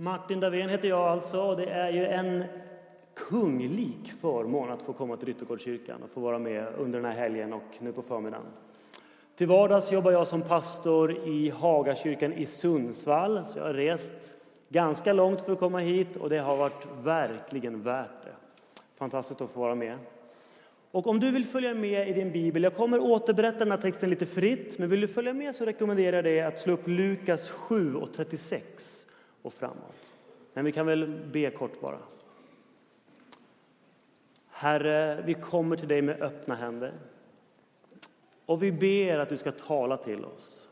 Martin Davén heter jag alltså och det är ju en kunglik förmån att få komma till Ryttergårdskyrkan och få vara med under den här helgen och nu på förmiddagen. Till vardags jobbar jag som pastor i Hagakyrkan i Sundsvall, så jag har rest ganska långt för att komma hit och det har varit verkligen värt det. Fantastiskt att få vara med. Och om du vill följa med i din bibel, jag kommer återberätta den här texten lite fritt, men vill du följa med så rekommenderar jag dig att slå upp Lukas 7 och 36 och framåt. Men vi kan väl be kort bara. Herre, vi kommer till dig med öppna händer. Och vi ber att du ska tala till oss.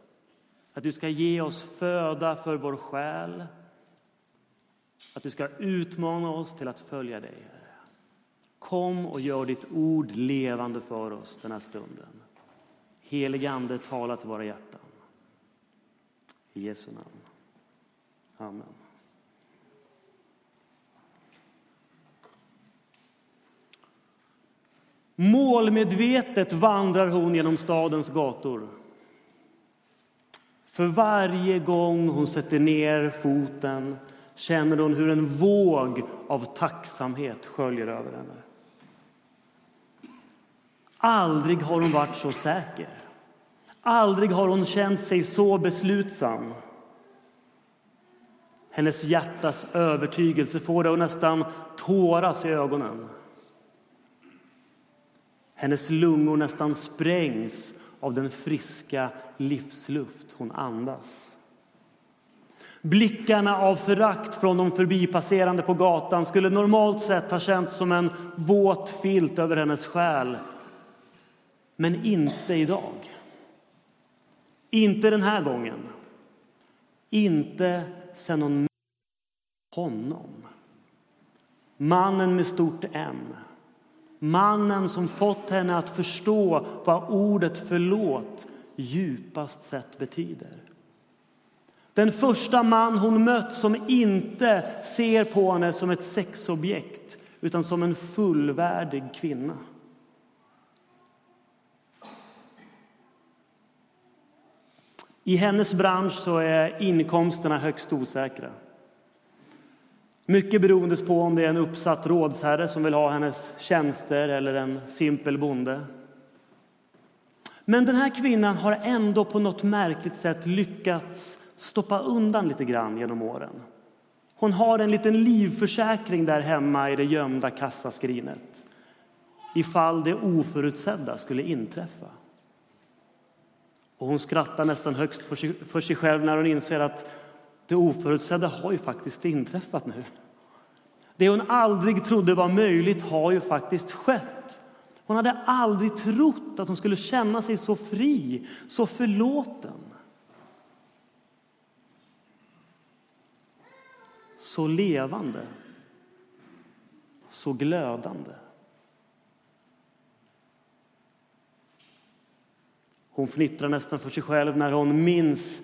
Att du ska ge oss föda för vår själ. Att du ska utmana oss till att följa dig. Kom och gör ditt ord levande för oss den här stunden. Helige Ande, tala till våra hjärtan. I Jesu namn. Amen. Målmedvetet vandrar hon genom stadens gator. För varje gång hon sätter ner foten känner hon hur en våg av tacksamhet sköljer över henne. Aldrig har hon varit så säker. Aldrig har hon känt sig så beslutsam. Hennes hjärtas övertygelse får det att nästan tåras i ögonen. Hennes lungor nästan sprängs av den friska livsluft hon andas. Blickarna av förakt från de förbipasserande på gatan skulle normalt sett ha känts som en våt filt över hennes själ. Men inte idag. Inte den här gången. Inte sen hon honom. Mannen med stort M. Mannen som fått henne att förstå vad ordet förlåt djupast sett betyder. Den första man hon mött som inte ser på henne som ett sexobjekt utan som en fullvärdig kvinna. I hennes bransch så är inkomsterna högst osäkra. Mycket beroende på om det är en uppsatt rådsherre som vill ha hennes tjänster eller en simpel bonde. Men den här kvinnan har ändå på något märkligt sätt lyckats stoppa undan lite grann genom åren. Hon har en liten livförsäkring där hemma i det gömda kassaskrinet ifall det oförutsedda skulle inträffa. Och hon skrattar nästan högst för sig, för sig själv när hon inser att det oförutsedda har ju faktiskt inträffat nu. Det hon aldrig trodde var möjligt har ju faktiskt skett. Hon hade aldrig trott att hon skulle känna sig så fri, så förlåten. Så levande, så glödande. Hon fnittrar nästan för sig själv när hon minns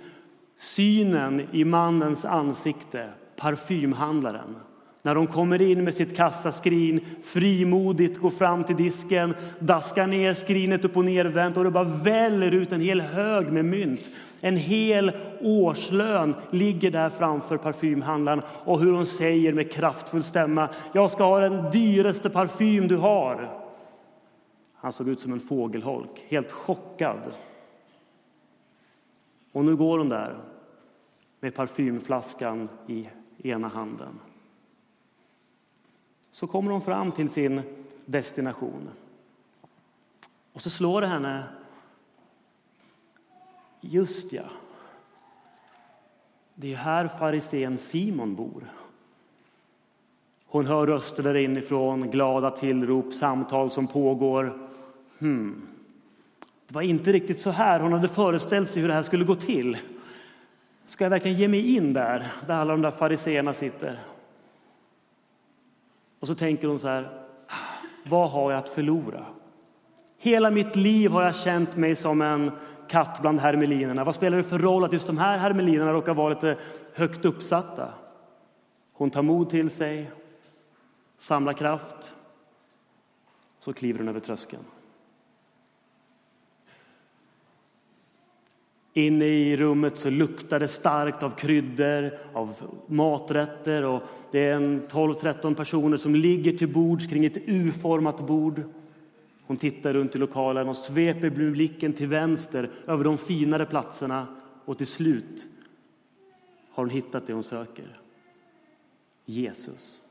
synen i mannens ansikte, parfymhandlaren. När hon kommer in med sitt kassaskrin, frimodigt går fram till disken, daskar ner skrinet upp och nervänt och det bara väller ut en hel hög med mynt. En hel årslön ligger där framför parfymhandlaren och hur hon säger med kraftfull stämma, jag ska ha den dyraste parfym du har. Han såg ut som en fågelholk, helt chockad. Och nu går hon där med parfymflaskan i ena handen. Så kommer hon fram till sin destination. Och så slår det henne. Just ja. Det är här farisén Simon bor. Hon hör röster där inifrån, glada tillrop, samtal som pågår. Hmm. Det var inte riktigt så här hon hade föreställt sig hur det här skulle gå till. Ska jag verkligen ge mig in där, där alla de där fariseerna sitter? Och så tänker hon så här, vad har jag att förlora? Hela mitt liv har jag känt mig som en katt bland hermelinerna. Vad spelar det för roll att just de här hermelinerna råkar vara lite högt uppsatta? Hon tar mod till sig, samlar kraft, så kliver hon över tröskeln. Inne i rummet så luktar det starkt av kryddor, av maträtter och det är 12-13 personer som ligger till bords kring ett U-format bord. Hon tittar runt i lokalen och sveper blicken till vänster över de finare platserna och till slut har hon hittat det hon söker. Jesus.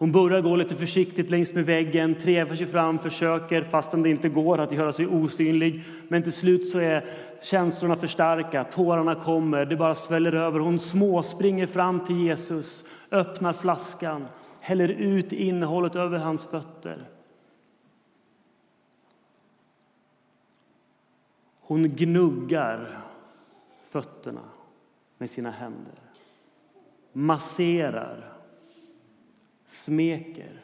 Hon börjar gå lite försiktigt längs med väggen, trevar sig fram, försöker fastän det inte går att göra sig osynlig. Men till slut så är känslorna för starka, tårarna kommer, det bara sväller över. Hon småspringer fram till Jesus, öppnar flaskan, häller ut innehållet över hans fötter. Hon gnuggar fötterna med sina händer, masserar smeker.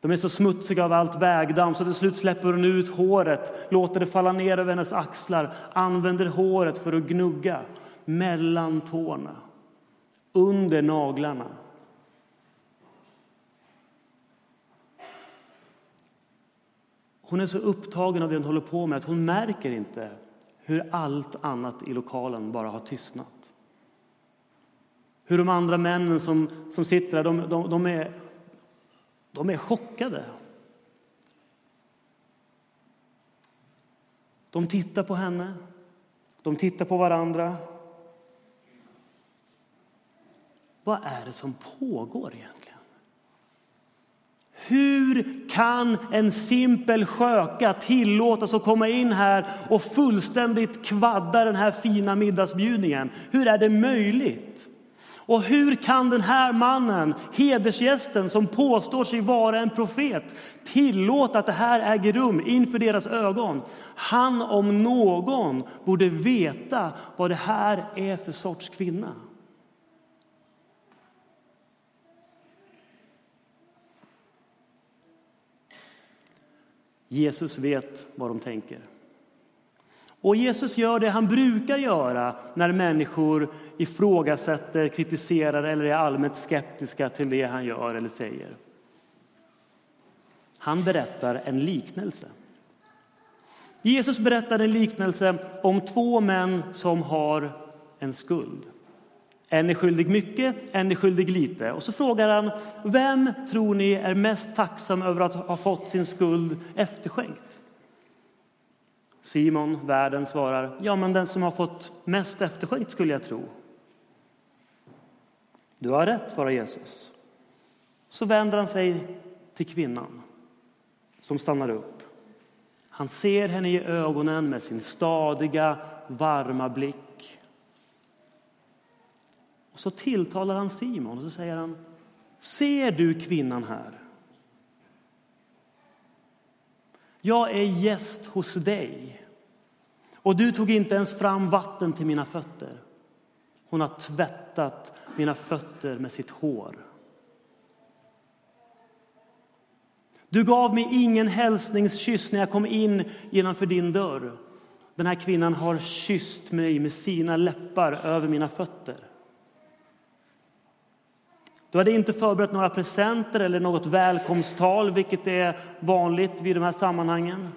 De är så smutsiga av allt vägdamm så till slut släpper hon ut håret, låter det falla ner över hennes axlar, använder håret för att gnugga mellan tårna, under naglarna. Hon är så upptagen av det hon håller på med att hon märker inte hur allt annat i lokalen bara har tystnat. Hur de andra männen som, som sitter där, de, de, de, är, de är chockade. De tittar på henne, de tittar på varandra. Vad är det som pågår egentligen? Hur kan en simpel sköka tillåtas att komma in här och fullständigt kvadda den här fina middagsbjudningen? Hur är det möjligt? Och hur kan den här mannen, hedersgästen som påstår sig vara en profet, tillåta att det här äger rum inför deras ögon? Han om någon borde veta vad det här är för sorts kvinna. Jesus vet vad de tänker. Och Jesus gör det han brukar göra när människor ifrågasätter, kritiserar eller är allmänt skeptiska till det han gör eller säger. Han berättar en liknelse. Jesus berättar en liknelse om två män som har en skuld. En är skyldig mycket, en är skyldig lite. Och så frågar han, vem tror ni är mest tacksam över att ha fått sin skuld efterskänkt? Simon, värden, svarar, ja men den som har fått mest efterskänkt skulle jag tro. Du har rätt, svarar Jesus. Så vänder han sig till kvinnan som stannar upp. Han ser henne i ögonen med sin stadiga, varma blick. Och så tilltalar han Simon och så säger han, ser du kvinnan här? Jag är gäst hos dig och du tog inte ens fram vatten till mina fötter. Hon har tvättat mina fötter med sitt hår. Du gav mig ingen hälsningskyss när jag kom in genom din dörr. Den här kvinnan har kysst mig med sina läppar över mina fötter. Du hade inte förberett några presenter eller något välkomsttal, vilket är vanligt vid de här sammanhangen.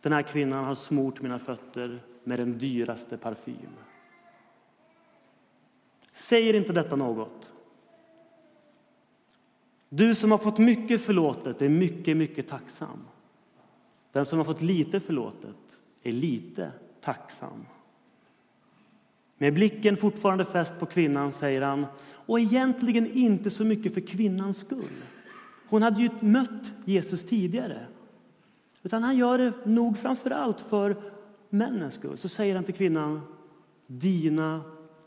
Den här kvinnan har smort mina fötter med den dyraste parfym. Säger inte detta något? Du som har fått mycket förlåtet är mycket, mycket tacksam. Den som har fått lite förlåtet är lite tacksam. Med blicken fortfarande fäst på kvinnan säger han, och egentligen inte så mycket för kvinnans skull. Hon hade ju mött Jesus tidigare. Utan han gör det nog framför allt för männens skull. Så säger han till kvinnan, dina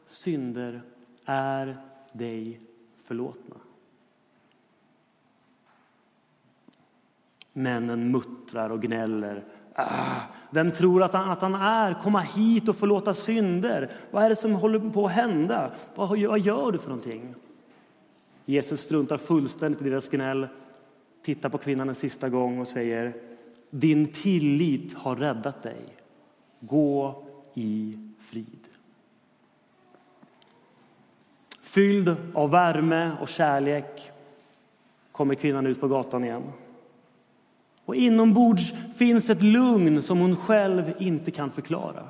synder är dig förlåtna. Männen muttrar och gnäller. Ah, vem tror att han, att han är? Komma hit och förlåta synder. Vad är det som håller på att hända? Vad, vad gör du för någonting? Jesus struntar fullständigt i deras gnäll, tittar på kvinnan en sista gång och säger din tillit har räddat dig. Gå i frid. Fylld av värme och kärlek kommer kvinnan ut på gatan igen. Och inombords finns ett lugn som hon själv inte kan förklara.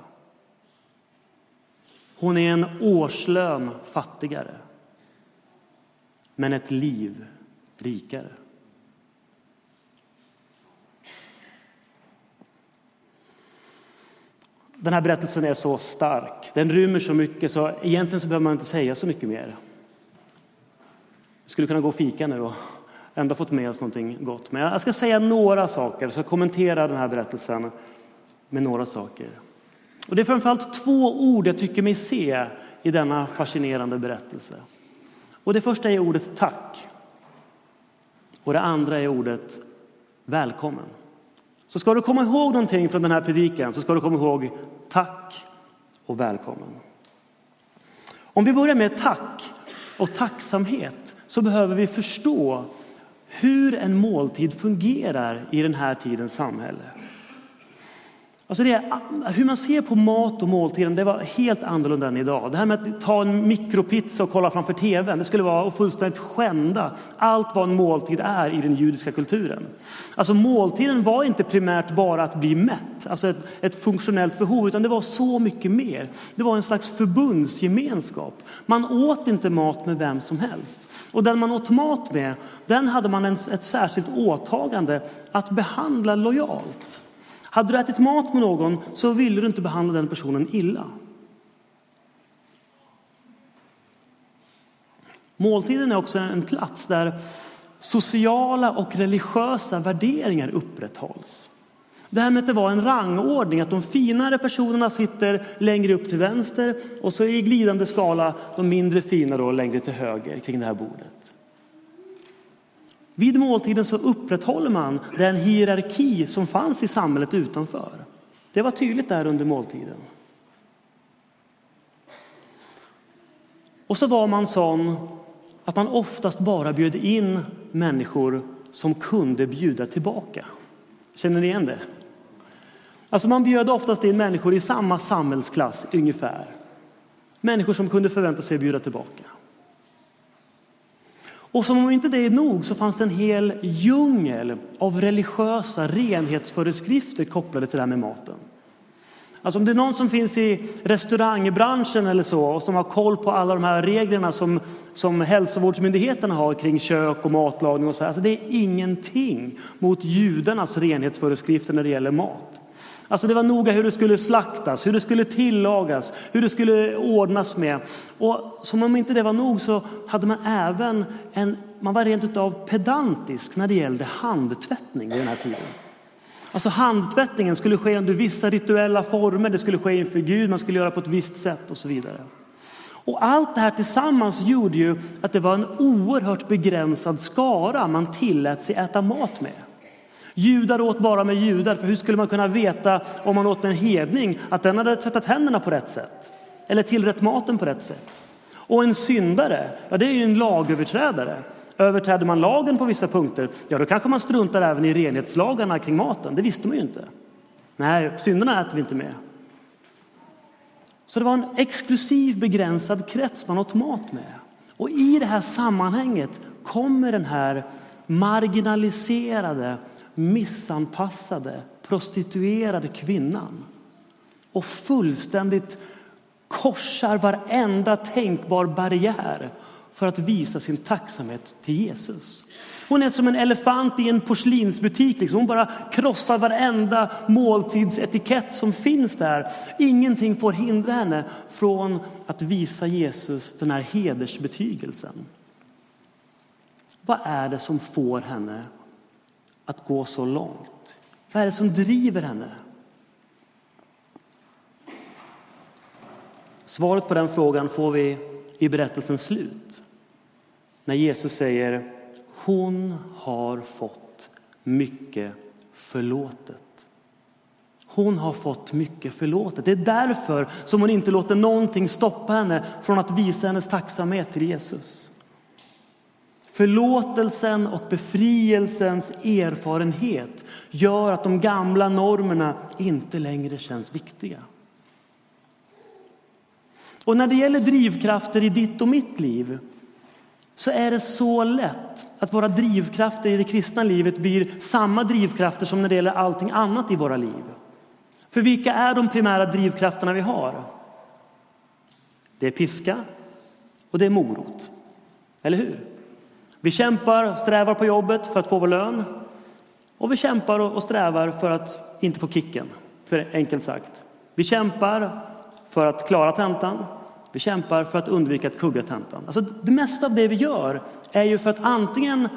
Hon är en årslön fattigare, men ett liv rikare. Den här berättelsen är så stark. Den rymmer så mycket så egentligen så behöver man inte säga så mycket mer. Vi skulle kunna gå och fika nu och ändå fått med oss någonting gott. Men jag ska säga några saker, så kommentera den här berättelsen med några saker. Och det är framförallt två ord jag tycker mig se i denna fascinerande berättelse. Och det första är ordet tack. Och det andra är ordet välkommen. Så ska du komma ihåg någonting från den här predikan så ska du komma ihåg tack och välkommen. Om vi börjar med tack och tacksamhet så behöver vi förstå hur en måltid fungerar i den här tidens samhälle. Alltså det, hur man ser på mat och måltiden det var helt annorlunda än idag. Det här med att ta en mikropizza och kolla framför tvn, det skulle vara att fullständigt skända allt vad en måltid är i den judiska kulturen. Alltså måltiden var inte primärt bara att bli mätt, alltså ett, ett funktionellt behov, utan det var så mycket mer. Det var en slags förbundsgemenskap. Man åt inte mat med vem som helst. Och den man åt mat med, den hade man en, ett särskilt åtagande att behandla lojalt. Hade du ätit mat med någon så ville du inte behandla den personen illa. Måltiden är också en plats där sociala och religiösa värderingar upprätthålls. Det här med att det var en rangordning, att de finare personerna sitter längre upp till vänster och så i glidande skala de mindre fina då längre till höger kring det här bordet. Vid måltiden så upprätthåller man den hierarki som fanns i samhället utanför. Det var tydligt där under måltiden. Och så var man sån att man oftast bara bjöd in människor som kunde bjuda tillbaka. Känner ni igen det? Alltså man bjöd oftast in människor i samma samhällsklass ungefär. Människor som kunde förvänta sig att bjuda tillbaka. Och som om inte det är nog så fanns det en hel djungel av religiösa renhetsföreskrifter kopplade till det här med maten. Alltså om det är någon som finns i restaurangbranschen eller så och som har koll på alla de här reglerna som, som hälsovårdsmyndigheterna har kring kök och matlagning och så. Alltså det är ingenting mot judarnas renhetsföreskrifter när det gäller mat. Alltså det var noga hur det skulle slaktas, hur det skulle tillagas, hur det skulle ordnas med. Och som om inte det var nog så hade man även en, man var rent utav pedantisk när det gällde handtvättning i den här tiden. Alltså handtvättningen skulle ske under vissa rituella former, det skulle ske inför Gud, man skulle göra på ett visst sätt och så vidare. Och allt det här tillsammans gjorde ju att det var en oerhört begränsad skara man tillät sig äta mat med. Judar åt bara med judar, för hur skulle man kunna veta om man åt med en hedning att den hade tvättat händerna på rätt sätt eller tillrätt maten på rätt sätt? Och en syndare, ja det är ju en lagöverträdare. Överträder man lagen på vissa punkter, ja då kanske man struntar även i renhetslagarna kring maten. Det visste man ju inte. Nej, synderna äter vi inte med. Så det var en exklusiv begränsad krets man åt mat med. Och i det här sammanhanget kommer den här marginaliserade missanpassade, prostituerade kvinnan och fullständigt korsar varenda tänkbar barriär för att visa sin tacksamhet till Jesus. Hon är som en elefant i en porslinsbutik. Liksom. Hon bara krossar varenda måltidsetikett som finns där. Ingenting får hindra henne från att visa Jesus den här hedersbetygelsen. Vad är det som får henne att gå så långt? Vad är det som driver henne? Svaret på den frågan får vi i berättelsens slut. När Jesus säger hon har fått mycket förlåtet. Hon har fått mycket förlåtet. Det är därför som hon inte låter någonting stoppa henne från att visa hennes tacksamhet till Jesus. Förlåtelsen och befrielsens erfarenhet gör att de gamla normerna inte längre känns viktiga. Och när det gäller drivkrafter i ditt och mitt liv så är det så lätt att våra drivkrafter i det kristna livet blir samma drivkrafter som när det gäller allting annat i våra liv. För vilka är de primära drivkrafterna vi har? Det är piska och det är morot. Eller hur? Vi kämpar, strävar på jobbet för att få vår lön och vi kämpar och strävar för att inte få kicken, för enkelt sagt. Vi kämpar för att klara tentan. Vi kämpar för att undvika att kugga tentan. Alltså det mesta av det vi gör är ju för att antingen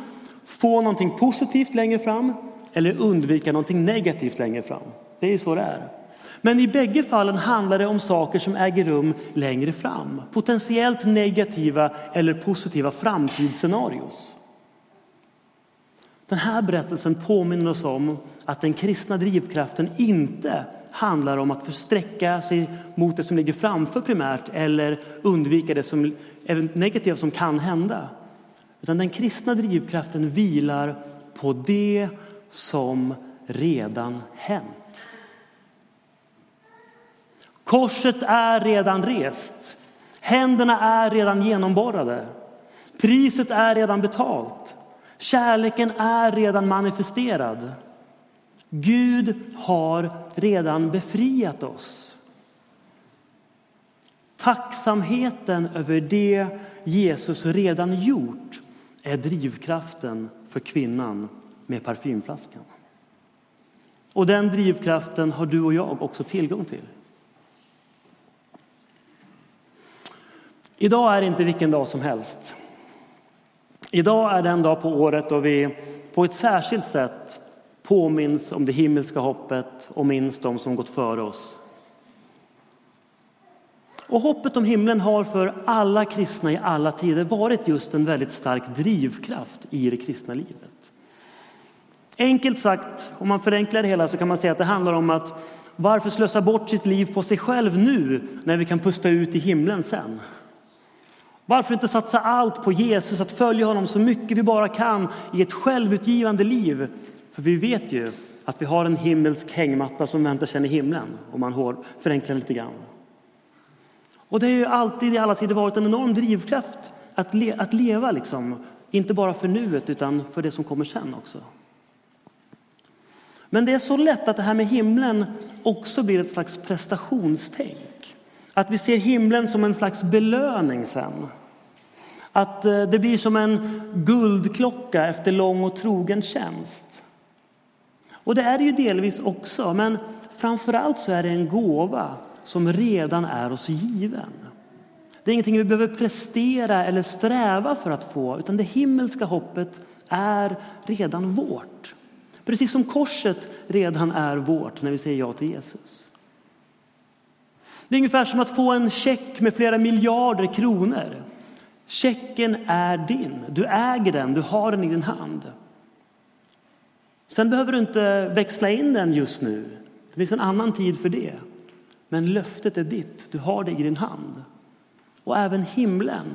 få någonting positivt längre fram eller undvika någonting negativt längre fram. Det är ju så det är. Men i bägge fallen handlar det om saker som äger rum längre fram. Potentiellt negativa eller positiva framtidsscenarios. Den här berättelsen påminner oss om att den kristna drivkraften inte handlar om att försträcka sig mot det som ligger framför primärt eller undvika det som negativa som kan hända. Utan den kristna drivkraften vilar på det som redan hänt. Korset är redan rest. Händerna är redan genomborrade. Priset är redan betalt. Kärleken är redan manifesterad. Gud har redan befriat oss. Tacksamheten över det Jesus redan gjort är drivkraften för kvinnan med parfymflaskan. Och den drivkraften har du och jag också tillgång till. Idag är inte vilken dag som helst. Idag är den dag på året då vi på ett särskilt sätt påminns om det himmelska hoppet och minns de som gått före oss. Och hoppet om himlen har för alla kristna i alla tider varit just en väldigt stark drivkraft i det kristna livet. Enkelt sagt, om man förenklar det hela så kan man säga att det handlar om att varför slösa bort sitt liv på sig själv nu när vi kan pusta ut i himlen sen? Varför inte satsa allt på Jesus, att följa honom så mycket vi bara kan i ett självutgivande liv? För vi vet ju att vi har en himmelsk hängmatta som väntar sen i himlen, om man förenklar lite grann. Och det har ju alltid i alla tider varit en enorm drivkraft att, le att leva, liksom. inte bara för nuet utan för det som kommer sen också. Men det är så lätt att det här med himlen också blir ett slags prestationstänk. Att vi ser himlen som en slags belöning sen. Att eh, det blir som en guldklocka efter lång och trogen tjänst. Och det är det ju delvis också, men framförallt så är det en gåva som redan är oss given. Det är ingenting vi behöver prestera eller sträva för att få, utan det himmelska hoppet är redan vårt. Precis som korset redan är vårt när vi säger ja till Jesus. Det är ungefär som att få en check med flera miljarder kronor. Checken är din. Du äger den, du har den i din hand. Sen behöver du inte växla in den just nu. Det finns en annan tid för det. Men löftet är ditt, du har det i din hand. Och även himlen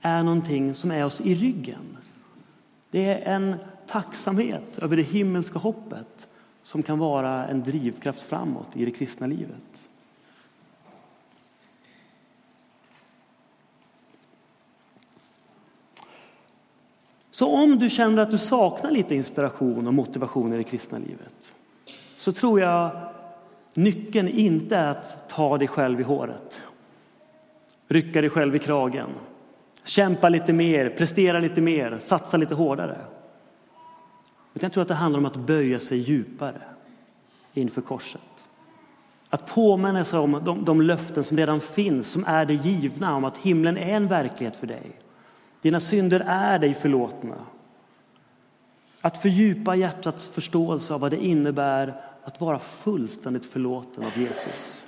är någonting som är oss i ryggen. Det är en tacksamhet över det himmelska hoppet som kan vara en drivkraft framåt i det kristna livet. Så om du känner att du saknar lite inspiration och motivation i det kristna livet så tror jag nyckeln inte är att ta dig själv i håret, rycka dig själv i kragen, kämpa lite mer, prestera lite mer, satsa lite hårdare. Utan jag tror att det handlar om att böja sig djupare inför korset. Att påminna sig om de, de löften som redan finns, som är det givna, om att himlen är en verklighet för dig. Dina synder är dig förlåtna. Att fördjupa hjärtats förståelse av vad det innebär att vara fullständigt förlåten av Jesus.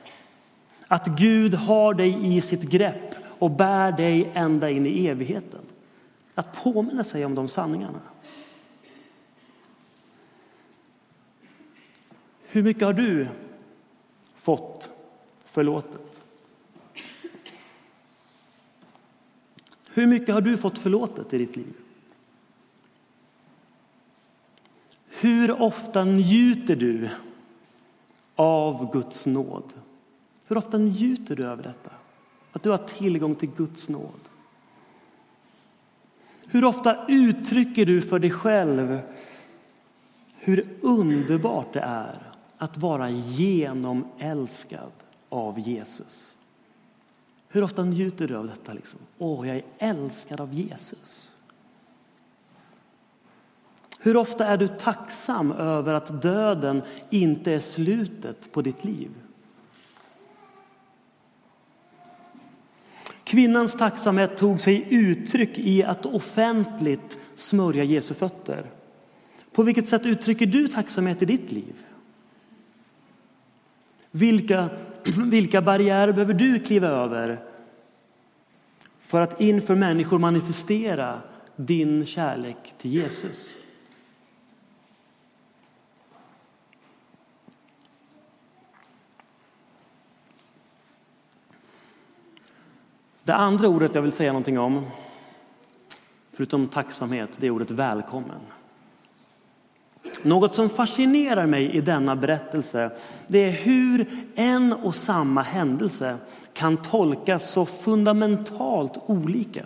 Att Gud har dig i sitt grepp och bär dig ända in i evigheten. Att påminna sig om de sanningarna. Hur mycket har du fått förlåtet? Hur mycket har du fått förlåtet i ditt liv? Hur ofta njuter du av Guds nåd? Hur ofta njuter du över detta? Att du har tillgång till Guds nåd? Hur ofta uttrycker du för dig själv hur underbart det är att vara genomälskad av Jesus? Hur ofta njuter du av detta? Liksom? Åh, jag är älskad av Jesus. Hur ofta är du tacksam över att döden inte är slutet på ditt liv? Kvinnans tacksamhet tog sig uttryck i att offentligt smörja Jesu fötter. På vilket sätt uttrycker du tacksamhet i ditt liv? Vilka, vilka barriärer behöver du kliva över för att inför människor manifestera din kärlek till Jesus? Det andra ordet jag vill säga någonting om, förutom tacksamhet, det är ordet välkommen. Något som fascinerar mig i denna berättelse det är hur en och samma händelse kan tolkas så fundamentalt olika.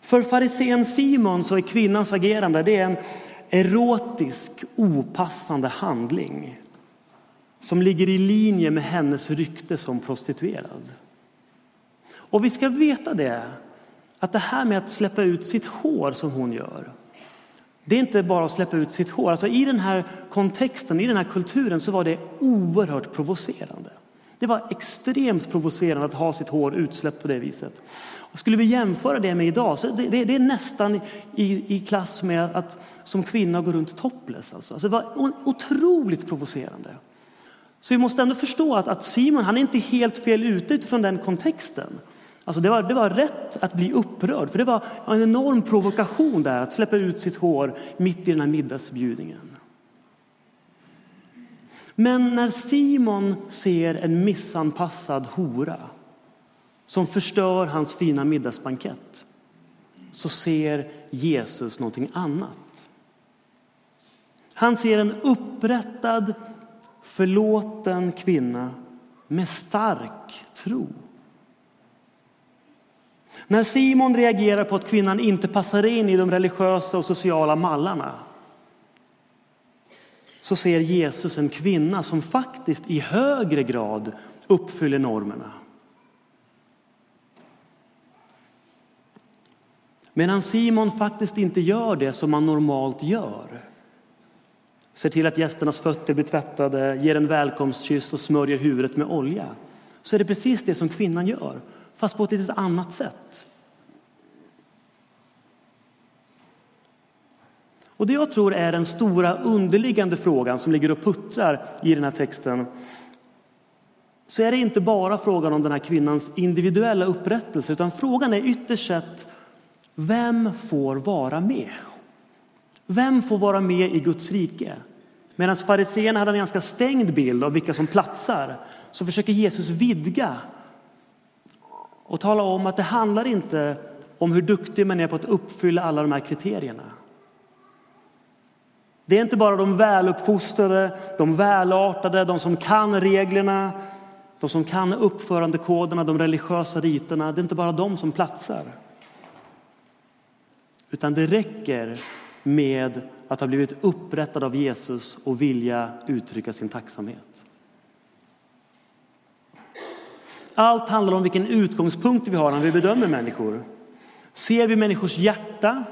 För farisén Simon så är kvinnans agerande det är en erotisk opassande handling som ligger i linje med hennes rykte som prostituerad. Och vi ska veta det, att det här med att släppa ut sitt hår som hon gör, det är inte bara att släppa ut sitt hår. Alltså I den här kontexten, i den här kulturen så var det oerhört provocerande. Det var extremt provocerande att ha sitt hår utsläppt på det viset. Och skulle vi jämföra det med idag, så det, det, det är nästan i, i klass med att som kvinna gå runt topless. Alltså. alltså det var otroligt provocerande. Så vi måste ändå förstå att, att Simon han är inte helt fel ute utifrån den kontexten. Alltså det, var, det var rätt att bli upprörd, för det var en enorm provokation där att släppa ut sitt hår mitt i den här middagsbjudningen. Men när Simon ser en missanpassad hora som förstör hans fina middagsbankett så ser Jesus någonting annat. Han ser en upprättad förlåten kvinna med stark tro. När Simon reagerar på att kvinnan inte passar in i de religiösa och sociala mallarna så ser Jesus en kvinna som faktiskt i högre grad uppfyller normerna. Medan Simon faktiskt inte gör det som man normalt gör ser till att gästernas fötter blir tvättade, ger en välkomstkyss och smörjer huvudet med olja. Så är det precis det som kvinnan gör, fast på ett lite annat sätt. Och det jag tror är den stora underliggande frågan som ligger och puttrar i den här texten så är det inte bara frågan om den här kvinnans individuella upprättelse utan frågan är ytterst sett vem får vara med? Vem får vara med i Guds rike? Medan fariséerna hade en ganska stängd bild av vilka som platsar så försöker Jesus vidga och tala om att det handlar inte om hur duktig man är på att uppfylla alla de här kriterierna. Det är inte bara de väluppfostrade, de välartade, de som kan reglerna, de som kan uppförandekoderna, de religiösa riterna. Det är inte bara de som platsar. Utan det räcker med att ha blivit upprättad av Jesus och vilja uttrycka sin tacksamhet. Allt handlar om vilken utgångspunkt vi har när vi bedömer människor. Ser vi människors hjärta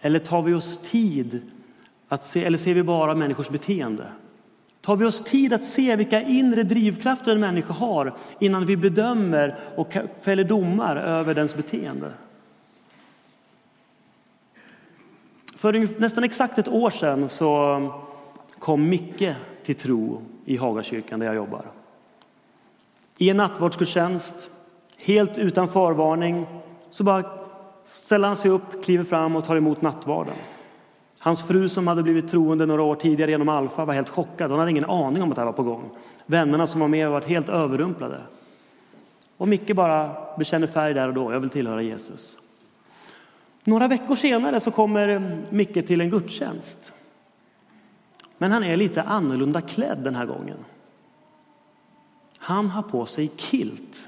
eller tar vi oss tid att se, eller ser vi bara människors beteende? Tar vi oss tid att se vilka inre drivkrafter en människa har innan vi bedömer och fäller domar över dens beteende? För nästan exakt ett år sedan så kom Micke till tro i Hagakyrkan där jag jobbar. I en nattvardsgudstjänst, helt utan förvarning, så bara ställer han sig upp, kliver fram och tar emot nattvarden. Hans fru som hade blivit troende några år tidigare genom Alfa var helt chockad. Hon hade ingen aning om att det här var på gång. Vännerna som var med var helt överrumplade. Och Micke bara bekänner färg där och då. Jag vill tillhöra Jesus. Några veckor senare så kommer Micke till en gudstjänst. Men han är lite annorlunda klädd den här gången. Han har på sig kilt.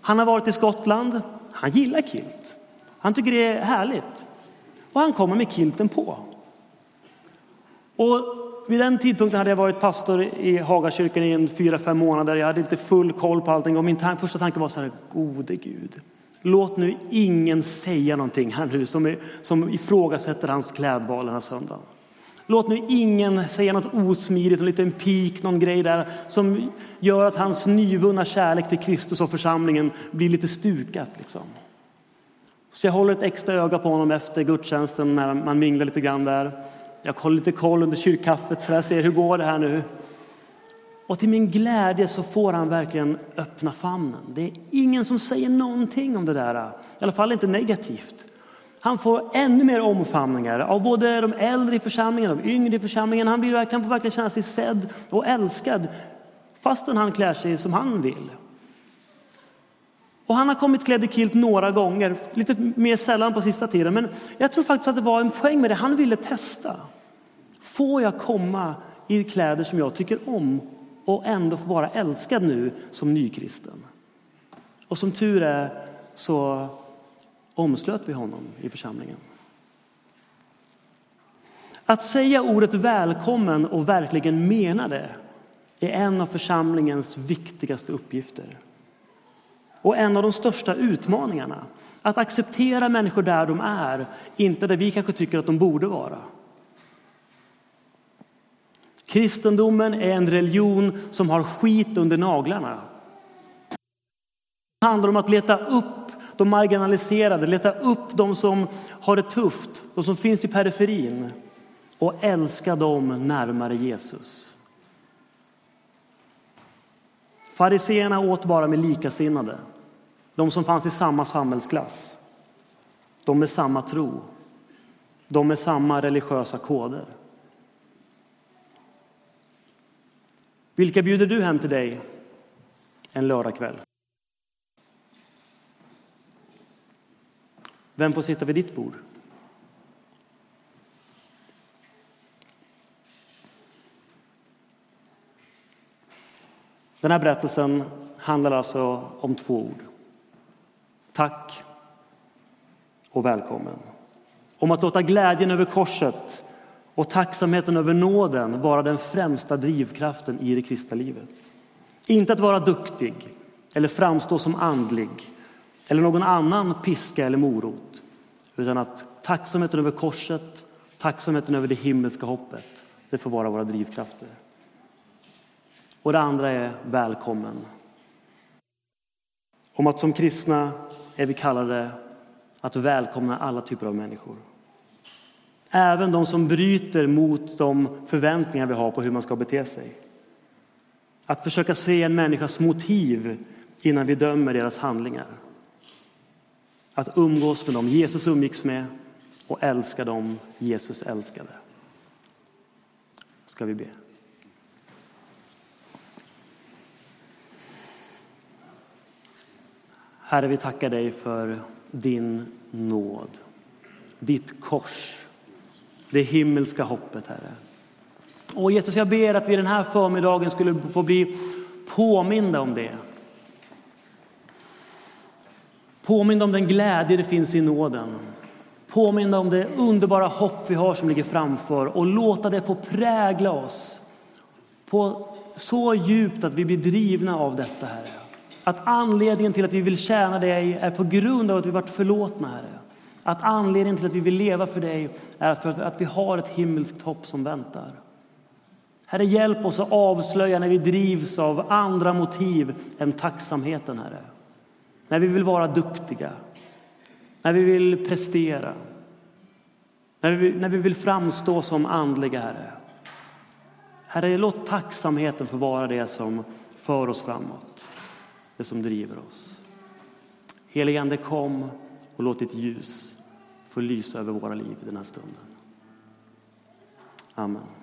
Han har varit i Skottland. Han gillar kilt. Han tycker det är härligt. Och han kommer med kilten på. Och vid den tidpunkten hade jag varit pastor i Hagakyrkan i en fyra, fem månader. Jag hade inte full koll på allting och min första tanke var så här, gode Gud. Låt nu ingen säga någonting här nu som, är, som ifrågasätter hans klädval den här söndagen. Låt nu ingen säga något osmidigt, en liten pik, någon grej där som gör att hans nyvunna kärlek till Kristus och församlingen blir lite stukat. Liksom. Så jag håller ett extra öga på honom efter gudstjänsten när man minglar lite grann där. Jag håller lite koll under kyrkkaffet så jag ser hur går det här nu. Och till min glädje så får han verkligen öppna famnen. Det är ingen som säger någonting om det där, i alla fall inte negativt. Han får ännu mer omfamningar av både de äldre i församlingen och de yngre i församlingen. Han, blir, han får verkligen känna sig sedd och älskad fastän han klär sig som han vill. Och han har kommit klädd i kilt några gånger, lite mer sällan på sista tiden. Men jag tror faktiskt att det var en poäng med det. Han ville testa. Får jag komma i kläder som jag tycker om och ändå få vara älskad nu som nykristen? Och som tur är så omslöt vi honom i församlingen. Att säga ordet välkommen och verkligen mena det är en av församlingens viktigaste uppgifter. Och en av de största utmaningarna. Att acceptera människor där de är, inte där vi kanske tycker att de borde vara. Kristendomen är en religion som har skit under naglarna. Det handlar om att leta upp de marginaliserade, leta upp de som har det tufft, de som finns i periferin och älska dem närmare Jesus. Fariseerna åt bara med likasinnade, de som fanns i samma samhällsklass, de med samma tro, de med samma religiösa koder. Vilka bjuder du hem till dig en lördagkväll? Vem får sitta vid ditt bord? Den här berättelsen handlar alltså om två ord. Tack och välkommen. Om att låta glädjen över korset och tacksamheten över nåden vara den främsta drivkraften i det kristna livet. Inte att vara duktig eller framstå som andlig eller någon annan piska eller morot. Utan att tacksamheten över korset, tacksamheten över det himmelska hoppet, det får vara våra drivkrafter. Och det andra är välkommen. Om att som kristna är vi kallade att välkomna alla typer av människor. Även de som bryter mot de förväntningar vi har på hur man ska bete sig. Att försöka se en människas motiv innan vi dömer deras handlingar. Att umgås med dem Jesus umgicks med och älska dem Jesus älskade. Ska vi be. Herre, vi tackar dig för din nåd, ditt kors, det himmelska hoppet, Herre. Och Jesus, jag ber att vi den här förmiddagen skulle få bli påminda om det. Påminn om den glädje det finns i nåden. Påminn om det underbara hopp vi har som ligger framför och låta det få prägla oss på så djupt att vi blir drivna av detta, Herre. Att anledningen till att vi vill tjäna dig är på grund av att vi varit förlåtna, Herre. Att anledningen till att vi vill leva för dig är för att vi har ett himmelskt hopp som väntar. Herre, hjälp oss att avslöja när vi drivs av andra motiv än tacksamheten, Herre. När vi vill vara duktiga, när vi vill prestera, när vi, när vi vill framstå som andliga, Herre. Herre, låt tacksamheten få vara det som för oss framåt, det som driver oss. Helige Ande, kom och låt ditt ljus få lysa över våra liv den här stunden. Amen.